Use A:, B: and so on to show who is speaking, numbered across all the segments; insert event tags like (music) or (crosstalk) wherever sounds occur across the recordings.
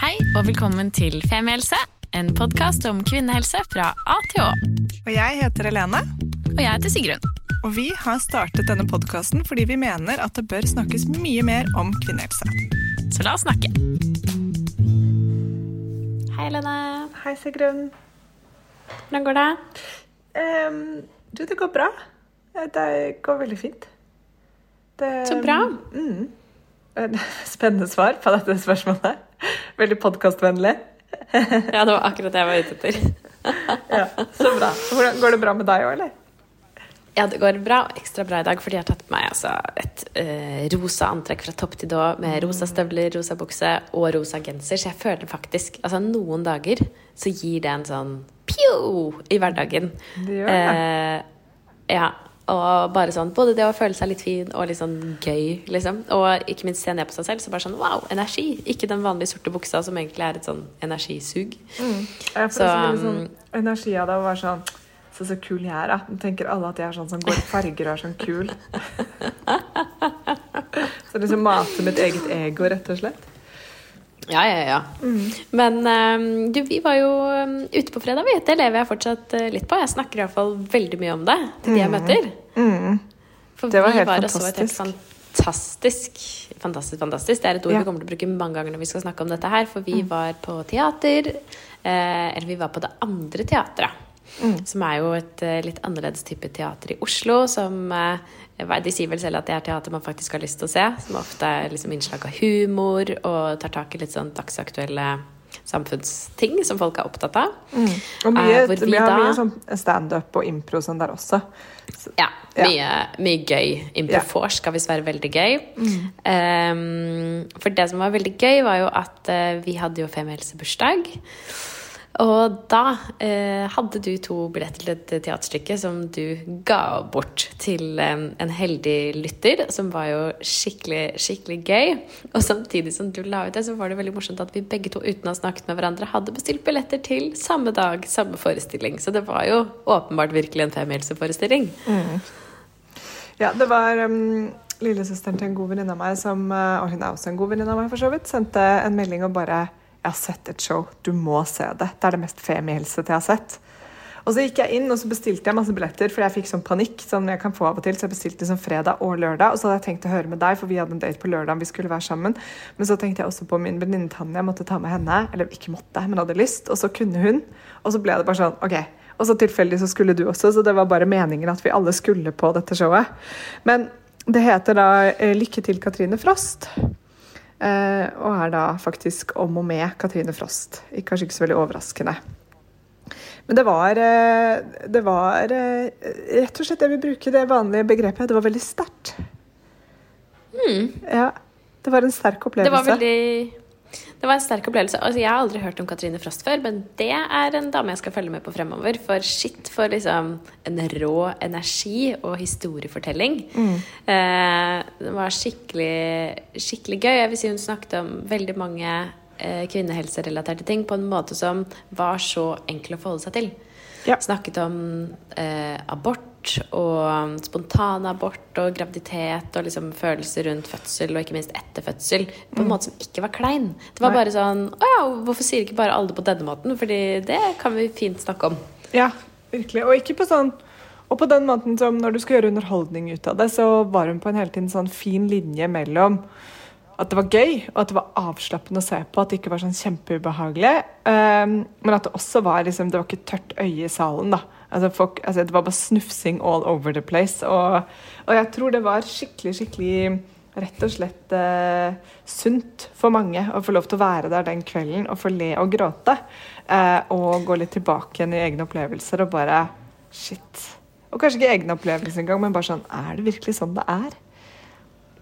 A: Hei og velkommen til Femihelse, en podkast om kvinnehelse fra A til Å.
B: Og jeg heter Helene.
A: Og jeg heter Sigrun.
B: Og vi har startet denne podkasten fordi vi mener at det bør snakkes mye mer om kvinnehelse.
A: Så la oss snakke. Hei, Helene.
B: Hei, Sigrun.
A: Hvordan går det?
B: Um, du, det går bra. Det går veldig fint.
A: Det, Så bra.
B: Mm, (laughs) spennende svar på dette spørsmålet. (laughs) Veldig podkastvennlig. (laughs)
A: ja, det var akkurat det jeg var ute etter. (laughs)
B: ja, så bra. Går det bra med deg òg, eller?
A: Ja, det går bra. Ekstra bra i dag fordi jeg har tatt på meg altså, et uh, rosa antrekk fra topp til tå med rosa støvler, rosa bukse og rosa genser. Så jeg føler faktisk Altså, noen dager så gir det en sånn pjo i hverdagen.
B: Det gjør det.
A: Uh, ja. Og bare sånn, Både det å føle seg litt fin og litt sånn gøy, liksom. Og ikke minst se ned på seg selv. Så bare sånn wow, energi! Ikke den vanlige sorte buksa som egentlig er et sånn energisug.
B: Mm. Jeg får så, liksom sånn energi av det å være sånn Så så kul jeg er, da. Nå tenker alle at jeg er sånn som går i farger og er sånn kul. (laughs) så liksom mate mitt eget ego, rett og slett.
A: Ja, ja, ja. Mm. Men um, du, vi var jo um, ute på fredag, vi. Det lever jeg fortsatt uh, litt på. Jeg snakker iallfall veldig mye om det til de jeg mm. møter. For det var helt var fantastisk. Helt fantastisk Fantastisk, fantastisk. Det er et ord ja. vi kommer til å bruke mange ganger når vi skal snakke om dette her. For vi mm. var på teater. Eh, eller vi var på det andre teatret. Mm. Som er jo et uh, litt annerledes type teater i Oslo. Som uh, de sier vel selv at det er teater man faktisk har lyst til å se. Som ofte er liksom innslag av humor og tar tak i litt sånn dagsaktuelle samfunnsting som folk er opptatt av.
B: Mm. Og mye, uh, vi, vi har da, mye sånn standup og impro sånn der også.
A: Så, ja, ja. Mye, mye, gøy. Impro-vors skal visst være veldig gøy. Mm. Um, for det som var veldig gøy, var jo at uh, vi hadde jo Femihelse-bursdag. Og da eh, hadde du to billetter til et teaterstykke som du ga bort til eh, en heldig lytter, som var jo skikkelig, skikkelig gøy. Og samtidig som du la ut det, så var det veldig morsomt at vi begge to, uten å ha snakket med hverandre, hadde bestilt billetter til samme dag, samme forestilling. Så det var jo åpenbart virkelig en femhelseforestilling. Mm.
B: Ja, det var um, lillesøsteren til en god venninne av meg, som, eh, og hun er også en god venninne av meg, for så vidt, sendte en melding og bare jeg har sett et show. Du må se det. Det er det mest femihelsete jeg har sett. Og så gikk jeg inn og så bestilte jeg masse billetter, for jeg fikk sånn panikk. som jeg kan få av og til, Så jeg bestilte liksom fredag og lørdag. Og så hadde jeg tenkt å høre med deg, for vi hadde en date på lørdag. Vi skulle være sammen. Men så tenkte jeg også på min venninne Tanja. Jeg måtte ta med henne. Eller ikke måtte, men hadde lyst. Og så kunne hun. Og så ble det bare sånn OK. Og så tilfeldig så skulle du også, så det var bare meningen at vi alle skulle på dette showet. Men det heter da eh, Lykke til, Katrine Frost. Eh, og er da faktisk om og med Katrine Frost. Kanskje ikke så veldig overraskende. Men det var, eh, det var eh, rett og slett jeg vil bruke det vanlige begrepet. Det var veldig sterkt.
A: Mm.
B: Ja. Det var en sterk opplevelse.
A: Det var veldig det var en sterk opplevelse. Altså, jeg har aldri hørt om Katrine Frost før, men det er en dame jeg skal følge med på fremover. For shit for liksom en rå energi og historiefortelling. Mm. Eh, det var skikkelig, skikkelig gøy. Jeg vil si hun snakket om veldig mange eh, kvinnehelserelaterte ting på en måte som var så enkel å forholde seg til. Ja. Snakket om eh, abort og spontanabort og graviditet og liksom følelser rundt fødsel og ikke minst etter fødsel på en mm. måte som ikke var klein. Det var Nei. bare sånn Å ja, hvorfor sier ikke bare alle det på denne måten? Fordi det kan vi fint snakke om.
B: Ja, virkelig. Og ikke på sånn og på den måten som når du skal gjøre underholdning ut av det, så var hun på en hele tiden sånn fin linje mellom at det var gøy, og at det var avslappende å se på. At det ikke var sånn kjempeubehagelig. Um, men at det også var liksom, det var ikke tørt øye i salen. da. Altså, folk, altså, det var bare snufsing all over the place. Og, og, jeg tror det var skikkelig, skikkelig rett og slett eh, sunt for mange å få lov til å være der den kvelden og få le og gråte. Eh, og gå litt tilbake igjen i egne opplevelser og bare Shit. Og kanskje ikke egne opplevelser engang, men bare sånn Er det virkelig sånn det er?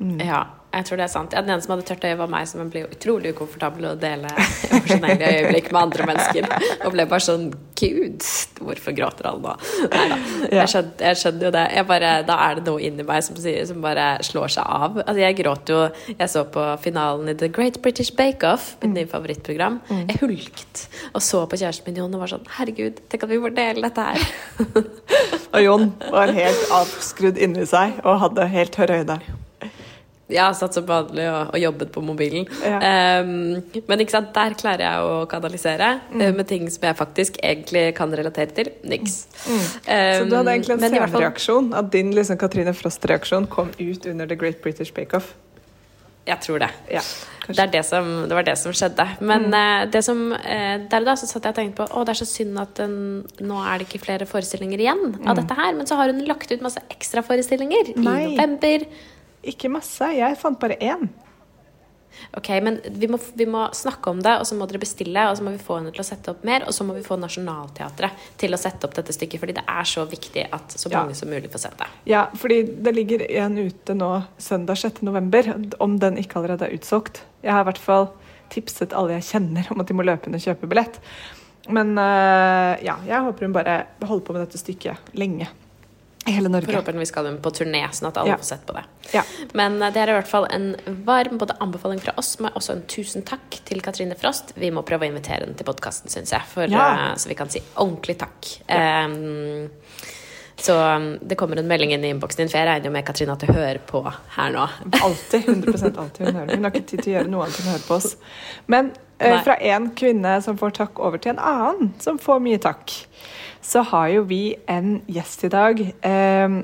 A: Mm. Ja. Jeg tror det er sant. Ja, den ene som hadde tørt øye, var meg, som ble utrolig ukomfortabel å dele emosjonelle øyeblikk med andre mennesker. Og ble bare sånn Gud, hvorfor gråter alle nå? Nei da. Jeg, skjønner, jeg skjønner jo det. Bare, da er det noe inni meg som, som, bare slår seg av. Altså, jeg gråt jo Jeg så på finalen i The Great British Bake Off, mitt nye favorittprogram. Mm. Jeg hulket og så på kjæresten min Jon og var sånn Herregud, tenk at vi får dele dette her.
B: og Jon var helt avskrudd inni seg og hadde helt tørre øyne.
A: Ja, satt som vanlig og, og jobbet på mobilen.
B: Ja.
A: Um, men ikke sant, der klarer jeg å kanalisere
B: Mm.
A: uh, med ting som jeg faktisk egentlig kan relatere til. Niks.
B: Mm. Så du hadde egentlig en
A: selvreaksjon? fall-
B: senreaksjon? At din liksom, Katrine Frost-reaksjon kom ut under The Great British Bake Off?
A: Jeg tror det.
B: Ja,
A: Det, det, som, det var det som skjedde. Men eh, det som, uh, der og da så satt jeg og tenkte på Å, det er så synd at den, nå er det ikke flere forestillinger igjen av dette her. Men så har hun lagt ut masse ekstraforestillinger i november.
B: Ikke masse. Jeg fant bare én.
A: Ok, men vi må, vi må snakke om det, og så må dere bestille, og så må vi få henne til å sette opp mer, og så må vi få Nationaltheatret til å sette opp dette stykket, fordi det er så viktig at så
B: Ja.
A: mange som mulig får sett det.
B: Ja, fordi det ligger en ute nå søndag 6. november, om den ikke allerede er utsolgt. Jeg har i hvert fall tipset alle jeg kjenner om at de må løpe inn og kjøpe billett. Men øh, ja, jeg håper hun bare holder på med dette stykket lenge. Hele Norge.
A: Forhåpentligvis skal de på turné, sånn at alle
B: Ja.
A: får sett på det.
B: Ja.
A: Men eh, det er i hvert fall en varm både anbefaling fra oss, men også en tusen takk til Katrine Frost. Vi må prøve å invitere henne til podkasten, syns jeg, for,
B: Ja.
A: eh, så vi kan si ordentlig takk. Em, så um, det kommer en melding inn i innboksen din, for jeg regner jo med Katrine at du hører på her nå. (laughs)
B: Alltid. 100% alltid hun hører. Hun har ikke tid til å gjøre noe annet enn å høre på oss. Men eh, fra en kvinne som får takk, over til en annen som får mye takk, så har jo vi en gjest i dag eh,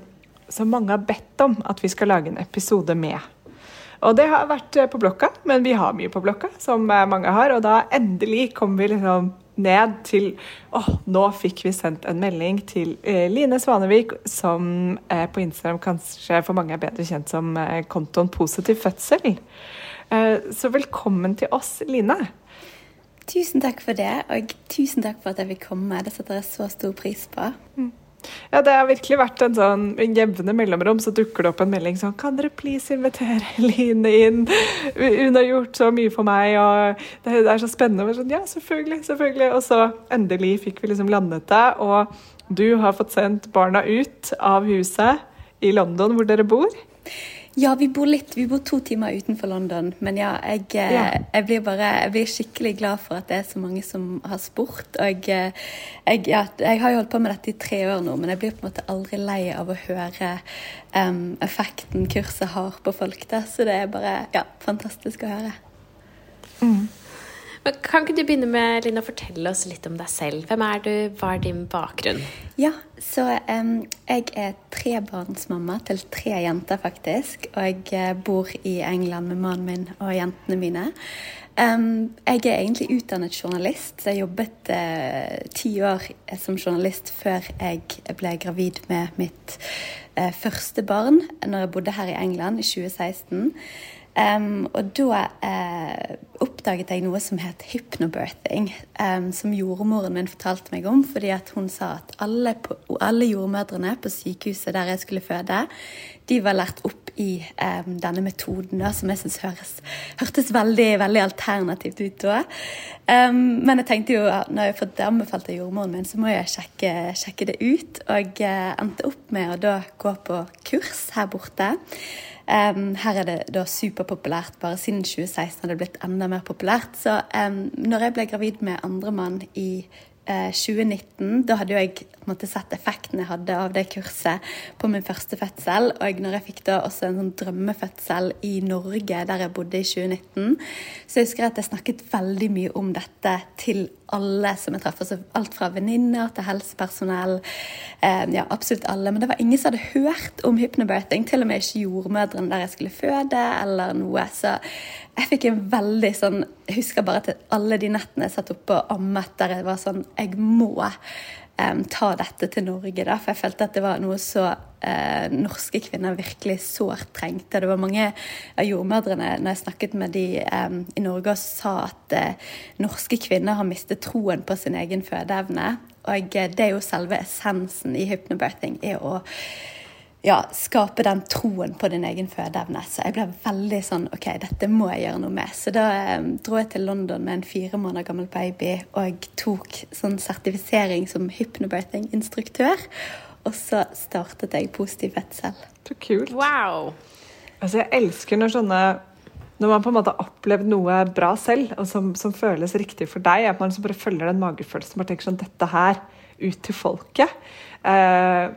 B: som mange har bedt om at vi skal lage en episode med. Og det har vært eh, på blokka, men vi har mye på blokka, som eh, mange har. Og da endelig kom vi liksom ned til åh, nå fikk vi sendt en melding til eh, Line Svanevik, som eh, på Instagram kanskje for mange er bedre kjent som eh, kontoen Positiv fødsel. Så velkommen til oss, Line.
C: Tusen takk for det, og tusen takk for at jeg fikk komme. Det setter jeg så stor pris på.
B: Ja, det har virkelig vært en sånn jevne mellomrom så dukker det opp en melding sånn Kan dere please invitere (laughs) Line inn? Hun har gjort så mye for meg, og det er så spennende. Og Sånn, ja, selvfølgelig, selvfølgelig. Og så endelig fikk vi liksom landet det, og du har fått sendt barna ut av huset i London, hvor dere bor.
C: Ja, vi bor litt, vi bor to timer utenfor London, men ja, jeg, eh,
B: Ja.
C: jeg blir bare jeg blir skikkelig glad for at det er så mange som har spurt. Og eh, jeg, ja, jeg har jo holdt på med dette i tre år nå, men jeg blir på en måte aldri lei av å høre um, effekten kurset har på folk. Da. Så det er bare ja, fantastisk å høre.
A: Men kan ikke du begynne med Lina, å fortelle oss litt om deg selv? Hvem er du? Hva er din bakgrunn?
C: Ja, så um, jeg er trebarnsmamma til tre jenter, faktisk. Og jeg eh, bor i England med mannen min og jentene mine. Um, jeg er egentlig utdannet journalist. så Jeg jobbet uh, ti år som journalist før jeg ble gravid med mitt uh, første barn, når jeg bodde her i England i 2016. Em, og da uh, oppdaget jeg noe som het hypnobirthing, um, som jordmoren min fortalte meg om, fordi hun sa at alle, på, alle jordmødrene på sykehuset der jeg skulle føde, de var lært opp i um, denne metoden, da, som jeg syns hørtes veldig, veldig alternativt ut da. Men jeg tenkte jo, at når jeg fått det anbefalt av jordmoren min, så må jeg sjekke, sjekke det ut. Og uh, endte opp med å da gå på kurs her borte. Um, her er det da superpopulært. Bare siden 2016 har det blitt enda mer populært. Så um, når jeg ble gravid med andremann i eh, 2019, da hadde jeg måte, sett effekten jeg hadde av det kurset på min første fødsel. Og når jeg fikk da også en sånn drømmefødsel i Norge, der jeg bodde i 2019, så jeg husker jeg at jeg snakket veldig mye om dette til alle som jeg traff. Altså alt fra venninner til helsepersonell. Eh, ja, absolutt alle. Men det var ingen som hadde hørt om hypnobirthing. Til og med ikke jordmødrene der jeg skulle føde, eller noe. Så jeg fikk en veldig sånn Jeg husker bare til alle de nettene jeg satt oppe og ammet der jeg var sånn Jeg må um, ta dette til Norge, da. For jeg følte at det var noe så uh, norske kvinner virkelig sårt trengte. Det var mange av jordmødrene når jeg snakket med de um, i Norge, og sa at uh, norske kvinner har mistet troen på sin egen fødeevne. Og eh, det er jo selve essensen i hypnobirthing, er å ja, skape den troen på din egen fødeevne. Så jeg ble veldig sånn OK, dette må jeg gjøre noe med. Så da um, dro jeg til London med en fire måneder gammel baby og tok sånn sertifisering som hypnobirthing-instruktør. Og så startet jeg Positiv fødsel.
B: Så kult.
A: Wow!
B: Altså, jeg elsker når sånne Når man på en måte har opplevd noe bra selv, og som, som føles riktig for deg, at man liksom bare følger den magefølelsen og tenker sånn Dette her ut til folket. Eh,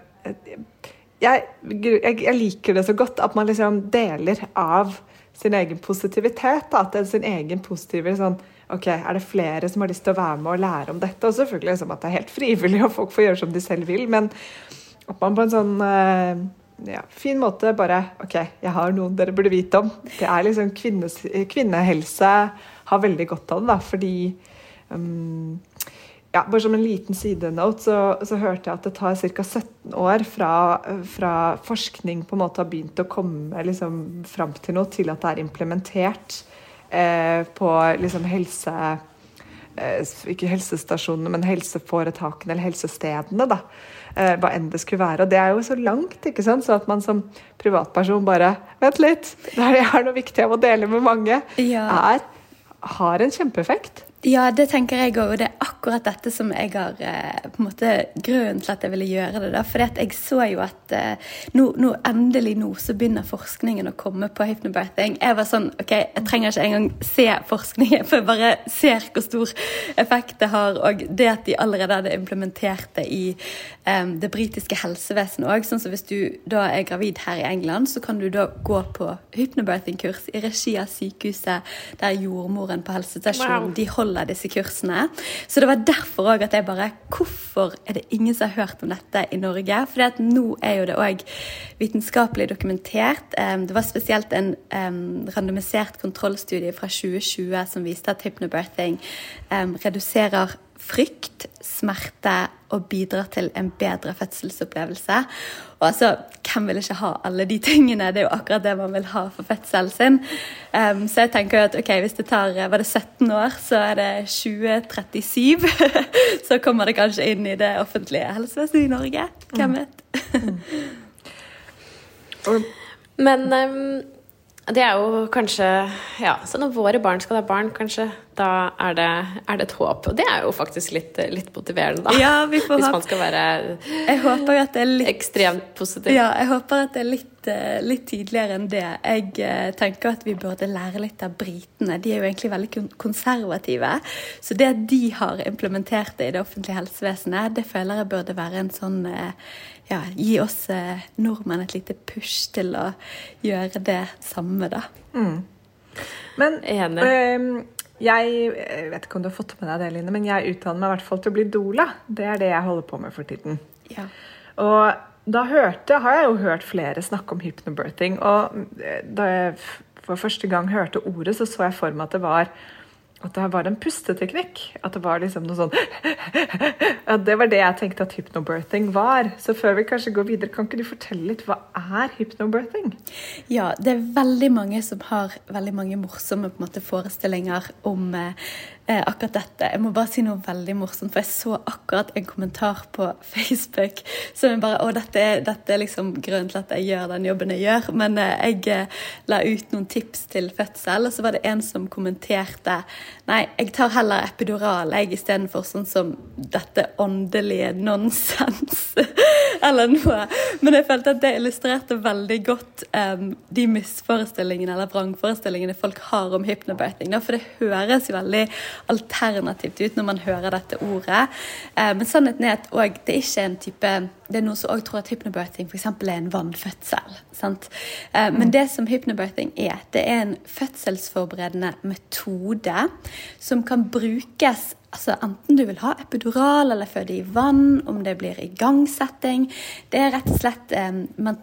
B: jeg, jeg, jeg, liker det så godt at man liksom deler av sin egen positivitet. Da. At det er sin egen positive sånn ok, Er det flere som har lyst til å være med og lære om dette? Og selvfølgelig liksom at det er helt frivillig, og folk får gjøre som de selv vil. Men at man på en sånn uh, ja, fin måte bare OK, jeg har noen dere burde vite om. Det er liksom kvinnes, Kvinnehelse har veldig godt av det, da, fordi um, ja, bare som en liten sidenote, så, så, hørte jeg at det tar ca. 17 år fra, fra, forskning på en måte har begynt å komme liksom, fram til noe, til at det er implementert eh, på liksom, helse... Eh, ikke helsestasjonene, men helseforetakene eller helsestedene. da, eh, Hva enn det skulle være. Og det er jo så langt, ikke sant? så at man som privatperson bare Vent litt, det er noe viktig jeg må dele med mange. Ja. er har en kjempeeffekt.
C: Ja, det tenker jeg òg. Og det er akkurat dette som jeg har eh, på en måte grunnen til at jeg ville gjøre det. da, For jeg så jo at eh, nå, nå, endelig nå så begynner forskningen å komme på hypnobirthing. Jeg var sånn OK, jeg trenger ikke engang se forskningen, for (laughs) jeg bare ser hvor stor effekt det har. Og det at de allerede hadde implementert det i um, det britiske helsevesenet òg. Sånn som hvis du da er gravid her i England, så kan du da gå på hypnobirthing-kurs i regi av sykehuset der jordmoren på helsestasjonen wow. de holder holder disse kursene. Så det var derfor òg at jeg bare Hvorfor er det ingen som har hørt om dette i Norge? For at nå er jo det òg vitenskapelig dokumentert. Det var spesielt en randomisert kontrollstudie fra 2020 som viste at hypnobirthing reduserer frykt, smerte og bidrar til en bedre fødselsopplevelse. Og altså, Hvem vil ikke ha alle de tingene? Det er jo akkurat det man vil ha for fødselen sin. Um, så jeg tenker at ok, hvis det tar var det 17 år, så er det 2037. (laughs) så kommer det kanskje inn i det offentlige helsevesenet i Norge. Hvem mm. vet?
A: Mm. (laughs) Men um det er jo kanskje Ja, så når våre barn skal ha barn, kanskje, da er det, er det et håp. Og det er jo faktisk litt, litt motiverende, da.
C: Ja, vi får
A: Hvis man skal være
C: jeg håper at det er litt,
A: ekstremt positiv.
C: Ja, jeg håper at det er litt, eh, litt tidligere enn det. Jeg eh, tenker at vi burde lære litt av britene. De er jo egentlig veldig konservative. Så det at de har implementert det i det offentlige helsevesenet, det føler jeg burde være en sånn eh, ja, gi oss eh, nordmenn et lite push til å gjøre det samme, da. Mm.
B: Men øh, jeg vet ikke om du har fått med deg det, Line, men jeg utdanner meg i hvert fall til å bli doula. Det er det jeg holder på med for tiden. Ja. Og da hørte, har jeg jo hørt flere snakke om hypnobirthing. Og eh, da jeg for første gang hørte ordet, så så jeg for meg at det var at det var en pusteteknikk. At det var liksom noe sånn (laughs) At Det var det jeg tenkte at hypnobirthing var. Så før vi kanskje går videre, kan ikke du fortelle litt hva er hypnobirthing?
C: Ja, det er veldig mange som har veldig mange morsomme måte, forestillinger om eh, eh, akkurat dette. Jeg må bare si noe veldig morsomt, for jeg så akkurat en kommentar på (laughs) Facebook som jeg bare Å, dette er, dette er liksom grunnen til at jeg gjør den jobben jeg gjør. Men eh, jeg eh, la ut noen tips til fødsel, og så var det en som kommenterte Nei, jeg tar heller epidural jeg istedenfor sånn som dette åndelige nonsens. (laughs) eller noe. Men jeg følte at det illustrerte veldig godt um, de misforestillingene eller vrangforestillingene folk har om hypnobirthing. For det høres jo veldig alternativt ut når man hører dette ordet. Uh, men sannheten er at det det er ikke en type det er noen som også tror at hypnobirthing f.eks. er en vannfødsel. Sant? Uh, men det som hypnobirthing er, det er en fødselsforberedende metode som kan brukes Altså Enten du vil ha epidural eller føde i vann, om det blir igangsetting. Det er rett og slett um,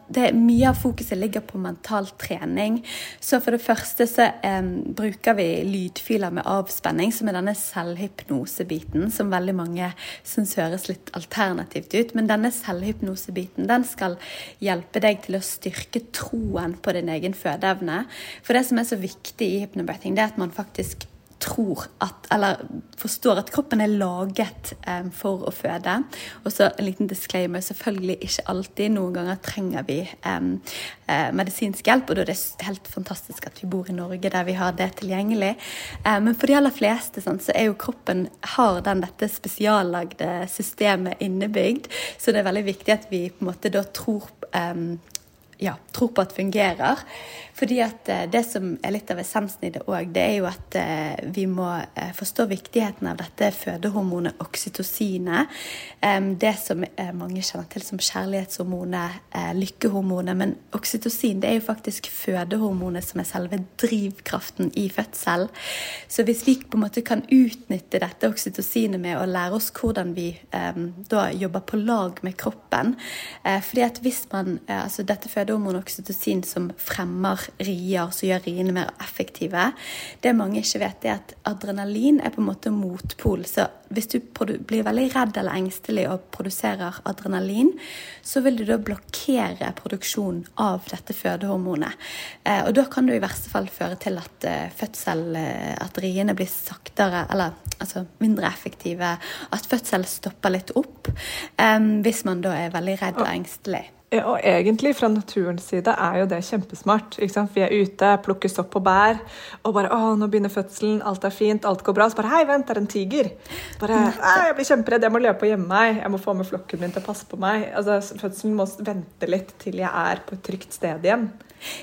C: det, Mye av fokuset ligger på mental trening. Så for det første så um, bruker vi lydfiler med avspenning, som er denne selvhypnosebiten, som veldig mange syns høres litt alternativt ut. Men denne selvhypnosebiten den skal hjelpe deg til å styrke troen på din egen fødeevne. For det som er så viktig i hypnobirthing, det er at man faktisk tror at, eller forstår at kroppen er laget um, for å føde. Og så en liten disclaimer. Selvfølgelig ikke alltid. Noen ganger trenger vi um, uh, medisinsk hjelp, og da er det helt fantastisk at vi bor i Norge der vi har det tilgjengelig. Um, men for de aller fleste sånn, så er jo kroppen har den dette spesiallagde systemet innebygd, så det er veldig viktig at vi på en måte da tror ja, tror på at fungerer. Fordi at eh, det som er litt av essensen i det òg, det er jo at eh, vi må eh, forstå viktigheten av dette fødehormonet oksytocinet. Det som mange kjenner til som kjærlighetshormonet, lykkehormonet. Men oksytocin det er jo faktisk fødehormonet som er selve drivkraften i fødsel. Så hvis vi på en måte kan utnytte dette oksytocinet med å lære oss hvordan vi da jobber på lag med kroppen fordi at hvis man, altså Dette fødehormonet oksytocin som fremmer rier, som gjør riene mer effektive. Det mange ikke vet, er at adrenalin er på en måte motpol. Så hvis du blir veldig redd eller engstelig og produserer adrenalin, så vil du da blokkere produksjonen av dette fødehormonet. Eh, og da kan du i verste fall føre til at eh, fødsel, eh, at riene blir saktere, eller altså mindre effektive. At fødsel stopper litt opp. Hvis man da er veldig redd og engstelig.
B: Og egentlig, fra naturens side, er jo det kjempesmart. Vi er ute, plukker sopp og bær, og bare 'Å, nå begynner fødselen, alt er fint, alt går bra.' Så bare 'Hei, vent, det er en tiger.' Bare 'Jeg blir kjemperedd, jeg må løpe og gjemme meg, jeg må få med flokken min til å passe på meg.' Altså, Fødselen må vente litt til jeg er på et trygt sted igjen.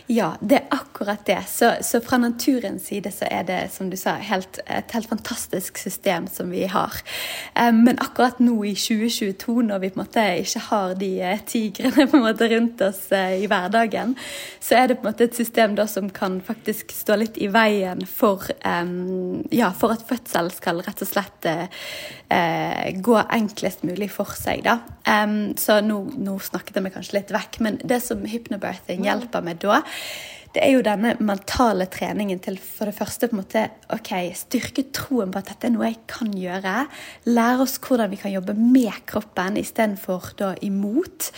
C: Ja, det er akkurat det. Så, så, fra naturens side så er det, som du sa, helt, et helt fantastisk system som vi har. Um, men akkurat nå i 2022, når vi på en måte ikke har de uh, tigrene måte rundt oss uh, i hverdagen, så er det på en måte et system da som kan faktisk stå litt i veien for, um, ja, for at fødsel skal rett og slett uh, gå enklest mulig for seg. Da. Um, så nå, nå snakket jeg meg kanskje litt vekk, men det som hypnobirthing hjelper med da, det er jo denne mentale treningen til for det første på en måte, ok, styrke troen på at dette er noe jeg kan gjøre. Lære oss hvordan vi kan jobbe med kroppen istedenfor imot.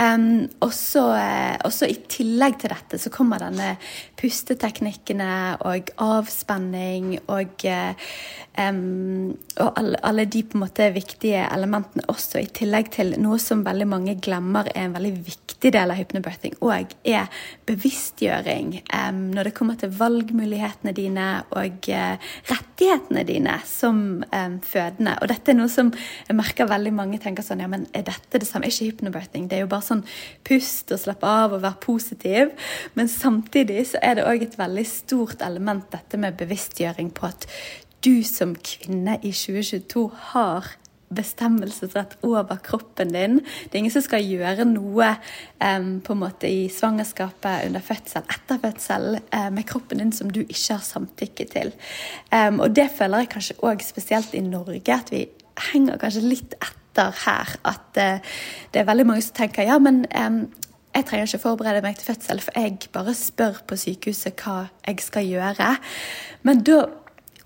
C: Um, og så i tillegg til dette så kommer denne pusteteknikkene og avspenning og, um, og alle, alle, de på en måte viktige elementene også, i tillegg til noe som veldig mange glemmer er en veldig viktig del av hypnobirthing, og er bevisstgjøring um, når det kommer til valgmulighetene dine og uh, rettighetene dine som um, fødende. Og dette er noe som jeg merker veldig mange tenker sånn Ja, men er dette det samme? Er ikke hypnobirthing? Det er jo bare sånn pust og slappe av og være positiv. Men samtidig så er det òg et veldig stort element, dette med bevisstgjøring på at du som kvinne i 2022 har bestemmelsesrett over kroppen din. Det er ingen som skal gjøre noe um, på en måte i svangerskapet, under fødsel, etter fødsel uh, med kroppen din som du ikke har samtykke til. Um, og det føler jeg kanskje òg spesielt i Norge, at vi henger kanskje litt etter her. At uh, det er veldig mange som tenker ja, men um, jeg trenger ikke forberede meg til fødsel, for jeg bare spør på sykehuset hva jeg skal gjøre. Men da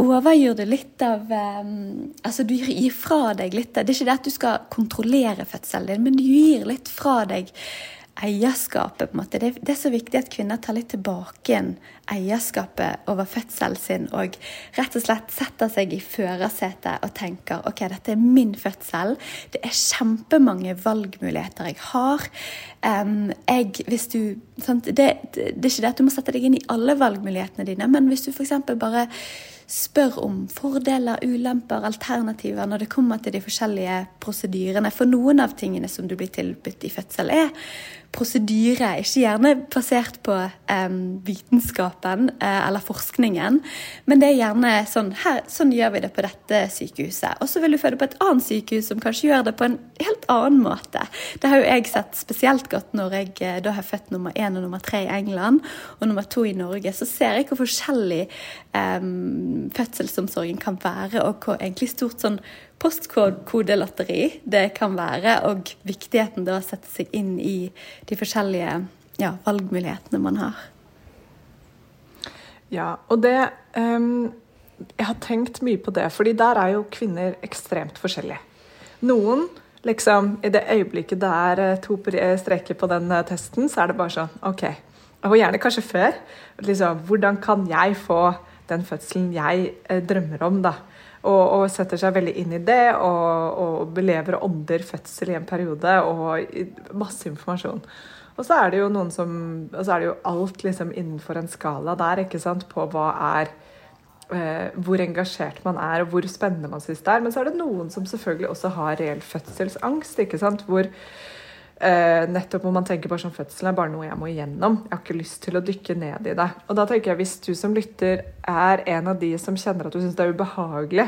C: overgjør du litt av um, Altså, du gir fra deg litt av Det er ikke det at du skal kontrollere fødselen din, men du gir litt fra deg eierskapet. på en måte. Det, det, er så viktig at kvinner tar litt tilbake igjen eierskapet over fødselen sin og rett og slett setter seg i førersetet og tenker ok, dette er min fødsel. Det er kjempemange valgmuligheter jeg har. Um, jeg, hvis du, sant, det, det, det, er ikke det at du må sette deg inn i alle valgmulighetene dine, men hvis du f.eks. bare spør om fordeler, ulemper, alternativer når det kommer til de forskjellige prosedyrene. For noen av tingene som du blir tilbudt i fødsel, er prosedyre, ikke gjerne basert på um, vitenskapen uh, eller forskningen, men det er gjerne sånn her, sånn gjør vi det på dette sykehuset. Og så vil du føde på et annet sykehus som kanskje gjør det på en helt annen måte. Det har jo jeg sett spesielt godt når jeg uh, da har født nummer én og nummer tre i England og nummer to i Norge. Så ser jeg hvor forskjellig um, fødselsomsorgen kan være, og hvor egentlig stort sånn postkodelotteri det kan være, og viktigheten da å sette seg inn i de forskjellige ja, valgmulighetene man har.
B: Ja, og det um, Jeg har tenkt mye på det, fordi der er jo kvinner ekstremt forskjellige. Noen liksom, I det øyeblikket det er eh, to streker på den eh, testen, så er det bare sånn OK. Og gjerne kanskje før. Liksom, hvordan kan jeg få den fødselen jeg eh, drømmer om, da? Og, og, setter seg veldig inn i det og, og belever ånder fødsel i en periode og masse informasjon. Og så er det jo noen som Og så er det jo alt liksom innenfor en skala der ikke sant, på hva er eh, Hvor engasjert man er, og hvor spennende man syns det er. Men så er det noen som selvfølgelig også har reell fødselsangst. ikke sant, hvor Eh, nettopp når man tenker på sånn fødselen er bare noe jeg må igjennom. Jeg har ikke lyst til å dykke ned i det. Og da tenker jeg hvis du som lytter er en av de som kjenner at du syns det er ubehagelig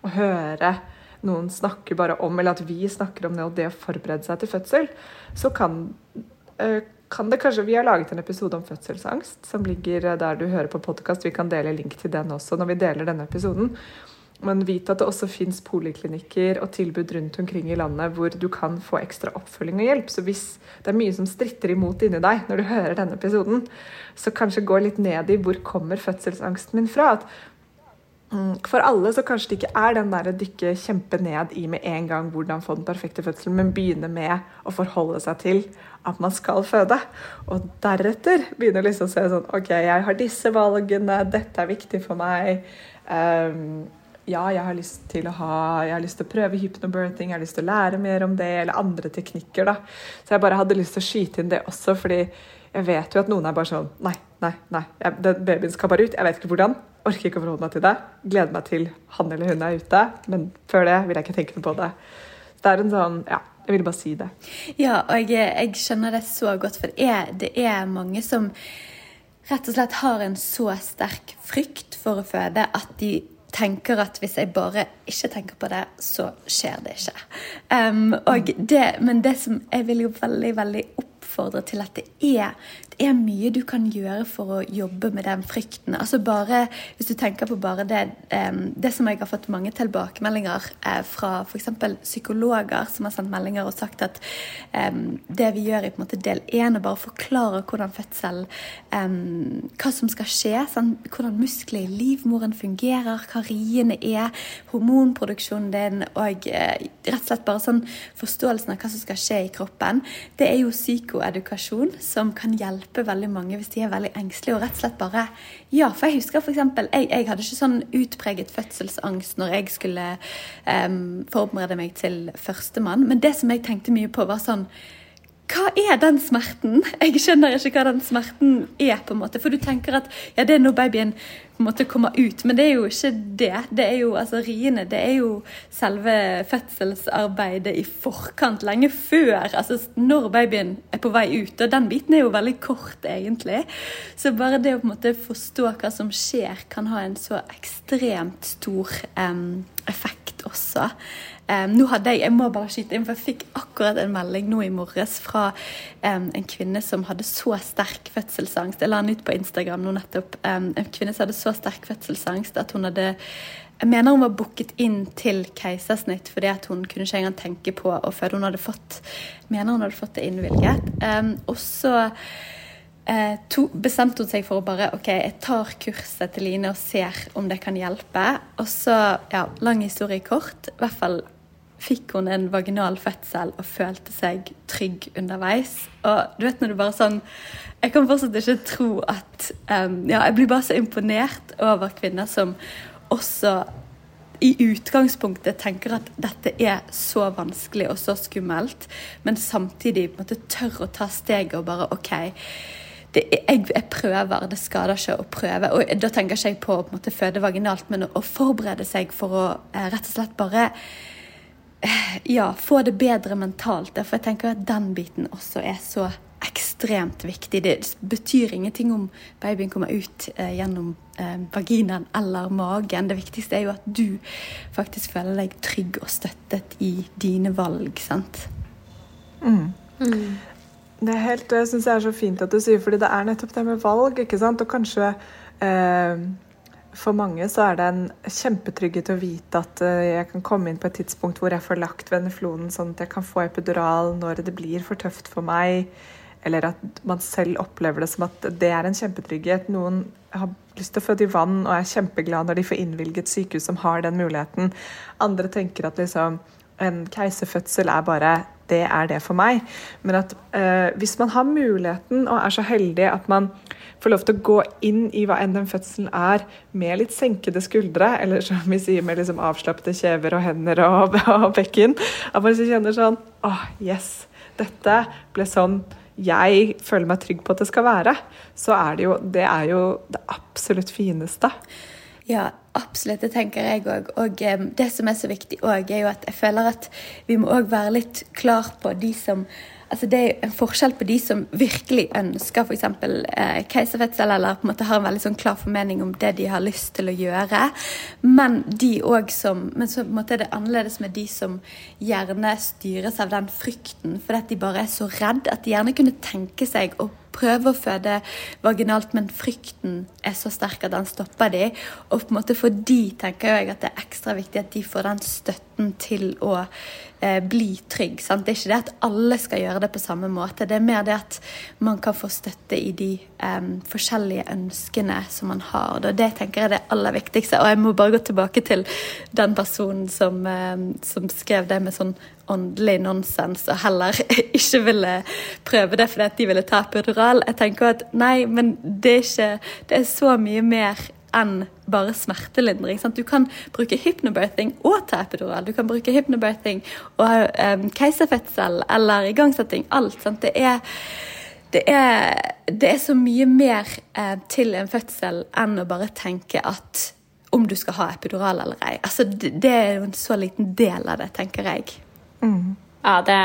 B: å høre noen snakke bare om, eller at vi snakker om det og det å forberede seg til fødsel, så kan, uh, kan det kanskje Vi har laget en episode om fødselsangst som ligger der du hører på podkast. Vi kan dele link til den også når vi deler denne episoden. Men vit at det også fins poliklinikker og tilbud rundt omkring i landet hvor du kan få ekstra oppfølging og hjelp. Så hvis det er mye som stritter imot inni deg når du hører denne episoden, så kanskje gå litt ned i hvor kommer fødselsangsten min fra. At mm, for alle så kanskje det ikke er den der dykke kjempe ned i med en gang hvordan få den perfekte fødselen, men begynne med å forholde seg til at man skal føde. Og deretter begynne liksom å se sånn OK, jeg har disse valgene, dette er viktig for meg. Um, ja, jeg har lyst til å ha, jeg har lyst til å prøve hypnobirthing, jeg har lyst til å lære mer om det, eller andre teknikker. da. Så jeg bare hadde lyst til å skyte inn det også, fordi jeg vet jo at noen er bare sånn Nei, nei, nei. Jeg, den babyen skal bare ut. Jeg vet ikke hvordan. Orker ikke å forholde meg til det. Gleder meg til han eller hun er ute. Men før det vil jeg ikke tenke noe på det. det er en sånn Ja. Jeg ville bare si det.
C: Ja, og jeg, jeg skjønner det så godt, for det er, det er mange som rett og slett har en så sterk frykt for å føde at de tenker at hvis jeg bare ikke tenker på det, så skjer det ikke. Um, det, men det som jeg vil jo veldig, veldig oppfordre til at det er er mye du kan gjøre for å jobbe med den frykten. Altså bare, Hvis du tenker på bare det, det som jeg har fått mange tilbakemeldinger eh, fra f.eks. psykologer som har sendt meldinger og sagt at det vi gjør i på en måte del én, er bare å forklare hvordan fødsel Hva som skal skje, hvordan muskler i livmoren fungerer, hva riene er, hormonproduksjonen din og eh, rett og slett bare sånn forståelsen av hva som skal skje i kroppen. Det er jo psykoedukasjon som kan hjelpe hjelpe veldig mange hvis de er veldig engstelige og rett og slett bare Ja, for jeg husker f.eks. Jeg, jeg hadde ikke sånn utpreget fødselsangst når jeg skulle um, forberede meg til førstemann, men det som jeg tenkte mye på, var sånn hva er den smerten? Jeg skjønner ikke hva den smerten er. på en måte, For du tenker at ja, det er når babyen på en måte kommer ut, men det er jo ikke det. Det er jo altså riene, det er jo selve fødselsarbeidet i forkant, lenge før. altså Når babyen er på vei ut. Og den biten er jo veldig kort, egentlig. Så bare det å på en måte forstå hva som skjer, kan ha en så ekstremt stor um, effekt også. Um, nå hadde jeg jeg må bare skyte inn, for jeg fikk akkurat en melding nå i morges fra um, en kvinne som hadde så sterk fødselsangst. Jeg la den ut på Instagram nå nettopp. Um, en kvinne som hadde så sterk fødselsangst at hun hadde jeg mener hun var booket inn til keisersnitt fordi at hun kunne ikke engang tenke på å føde. Hun hadde fått, mener hun hadde fått det innvilget. og så eh, to, bestemte hun seg for å bare OK, jeg tar kurset til Line og ser om det kan hjelpe. Og så, ja, lang historie kort. I hvert fall fikk hun en vaginal fødsel og følte seg trygg underveis. Og du vet når du bare sånn Jeg kan fortsatt ikke tro at um, Ja, jeg blir bare så imponert over kvinner som også i utgangspunktet tenker at dette er så vanskelig og så skummelt, men samtidig på en måte tør å ta steget og bare OK. Det, jeg, jeg, prøver, det skader ikke å prøve. Og Da tenker ikke jeg på å føde vaginalt, men å, å forberede seg for å eh, rett og slett bare ja, få det bedre mentalt. For jeg tenker at den biten også er så ekstremt viktig. Det betyr ingenting om babyen kommer ut eh, gjennom eh, vaginaen eller magen. Det viktigste er jo at du faktisk føler deg trygg og støttet i dine valg. sant?
B: Mm. Mm. Det er helt, og jeg syns det er så fint at du sier, fordi det er nettopp det med valg. ikke sant? Og kanskje eh, for mange så er det en kjempetrygghet å vite at eh, jeg kan komme inn på et tidspunkt hvor jeg får lagt veneflonen, sånn at jeg kan få epidural når det blir for tøft for meg. Eller at man selv opplever det som at det er en kjempetrygghet. Noen har lyst til å føde i vann og er kjempeglad når de får innvilget sykehus som har den muligheten. Andre tenker at liksom, en keiserfødsel er bare det er det for meg. Men at eh, hvis man har muligheten og er så heldig at man får lov til å gå inn i hva enn den fødselen er, med litt senkede skuldre, eller som vi sier med liksom avslappede kjever og hender og, (laughs) og bekken, at man kjenner sånn åh, oh, yes, dette ble sånn jeg føler meg trygg på at det skal være, så er det jo det, er jo det absolutt fineste.
C: Ja, absolutt. Det tenker jeg òg. Og det som er så viktig òg, er jo at jeg føler at vi må òg være litt klar på de som Altså det er en forskjell på de som virkelig ønsker f.eks. Eh, keiserfødsel, eller på en måte har en veldig sånn klar formening om det de har lyst til å gjøre. Men de som, men så på en måte er det annerledes med de som gjerne styres av den frykten, fordi de bare er så redd at de gjerne kunne tenke seg å prøve å føde vaginalt, men frykten er så sterk at den stopper de. Og på en måte for de tenker jeg at det er ekstra viktig at de får den støtten til å eh, bli trygg. Sant? Det er ikke det at alle skal gjøre det på samme måte. Det er mer det at man kan få støtte i de eh, forskjellige ønskene som man har. Og det tenker jeg er det aller viktigste. Og jeg må bare gå tilbake til den personen som, eh, som skrev det med sånn åndelig nonsens og heller (laughs) ikke ville prøve det fordi de ville ta epidural. Jeg tenker at nei, men det er ikke Det er så mye mer enn bare smertelindring. Sant? Du kan bruke hypnobirthing og ta epidural. Du kan bruke hypnobirthing og um, keiserfødsel eller igangsetting. Alt. Sant? Det er det er, det er, så mye mer eh, til en fødsel enn å bare tenke at om du skal ha epidural eller ei. Altså, det, det er jo en så liten del av det, tenker jeg.
A: Mm. Ja, det,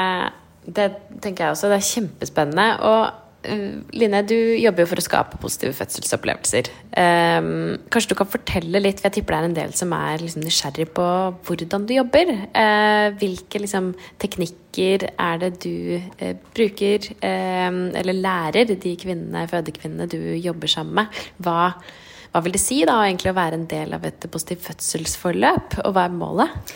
A: det, tenker jeg også. Det er kjempespennende. Og Line, du jobber jo for å skape positive fødselsopplevelser. Um, kanskje du kan fortelle litt, for jeg tipper det er en del som er liksom, nysgjerrig på hvordan du jobber. Uh, hvilke liksom, teknikker er det du uh, bruker, eller lærer de kvinnene, fødekvinnene du jobber sammen med? Hva, hva vil det si da, egentlig å være en del av et positivt fødselsforløp, og hva er målet?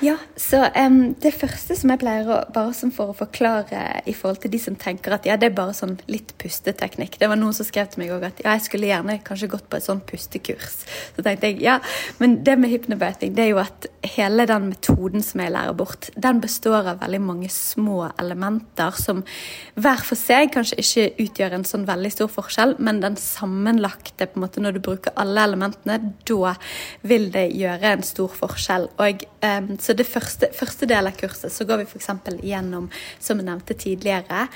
C: Ja, så um, Det første som jeg pleier å bare som for å forklare i forhold til de som tenker at ja, det er bare sånn litt pusteteknikk. Det var noen som skrev til meg òg at ja, jeg skulle gjerne kanskje gått på et sånn pustekurs. Så tenkte jeg ja, men det med hypnobirthing det er jo at hele den metoden som jeg lærer bort, den består av veldig mange små elementer som hver for seg kanskje ikke utgjør en sånn veldig stor forskjell, men den sammenlagte på en måte når du bruker alle elementene, da vil det gjøre en stor forskjell. Og um, så det første, første del av kurset så går vi f.eks. gjennom, som jeg nevnte tidligere,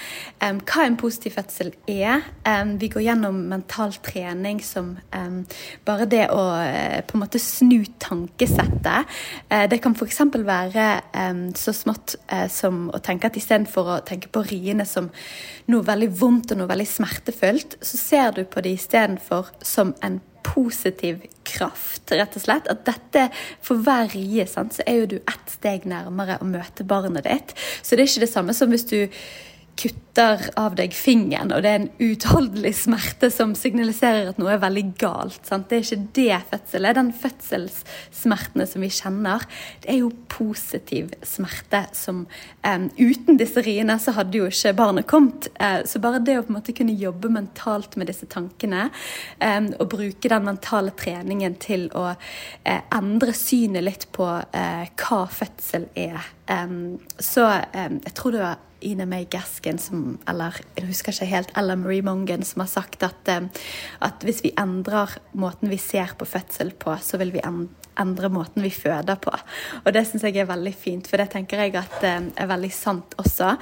C: um, hva en positiv fødsel er. Um, vi går gjennom mental trening som um, bare det å uh, på en måte snu tankesettet. Uh, det kan f.eks. være så smått uh, som å tenke at istedenfor å tenke på riene som noe veldig vondt og noe veldig smertefullt, så ser du på det istedenfor som en positiv kraft, rett og slett. At dette for hver rie, så er jo du ett steg nærmere å møte barnet ditt. Så det er ikke det samme som hvis du kutter av deg fingeren, og det er en uutholdelig smerte som signaliserer at noe er veldig galt. Sant? Det er ikke det fødsel er. Den fødselssmertene som vi kjenner, det er jo positiv smerte som um, Uten disse riene så hadde jo ikke barnet kommet. Uh, så bare det å på en måte kunne jobbe mentalt med disse tankene, um, og bruke den mentale treningen til å uh, endre synet litt på uh, hva fødsel er, um, så jeg tror det var Ina May Gaskin, som, eller jeg husker ikke helt, Ella Marie Mongan, som har sagt at, eh, at hvis vi endrer måten vi ser på fødsel på, så vil vi endre måten vi føder på. Og det syns jeg er veldig fint, for det tenker jeg at um, er veldig sant også.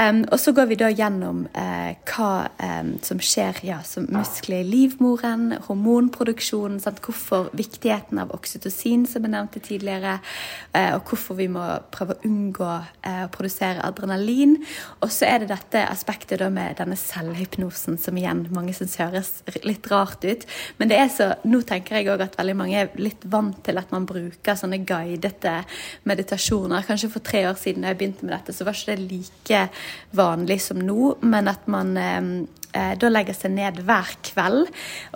C: Um, og så går vi da gjennom uh, hva um, som skjer ja, som muskler i livmoren, hormonproduksjonen, sant? hvorfor viktigheten av oksytocin, som jeg nevnte tidligere, uh, og hvorfor vi må prøve å unngå uh, å produsere adrenalin. Og så er det dette aspektet da med denne selvhypnosen, som igjen mange syns høres litt rart ut. Men det er så, nå tenker jeg òg at veldig mange er litt vant til at man bruker sånne guidete meditasjoner. Kanskje for tre år siden da jeg begynte med dette, så var ikke det like vanlig som nå. Men at man eh, eh da legger seg ned hver kveld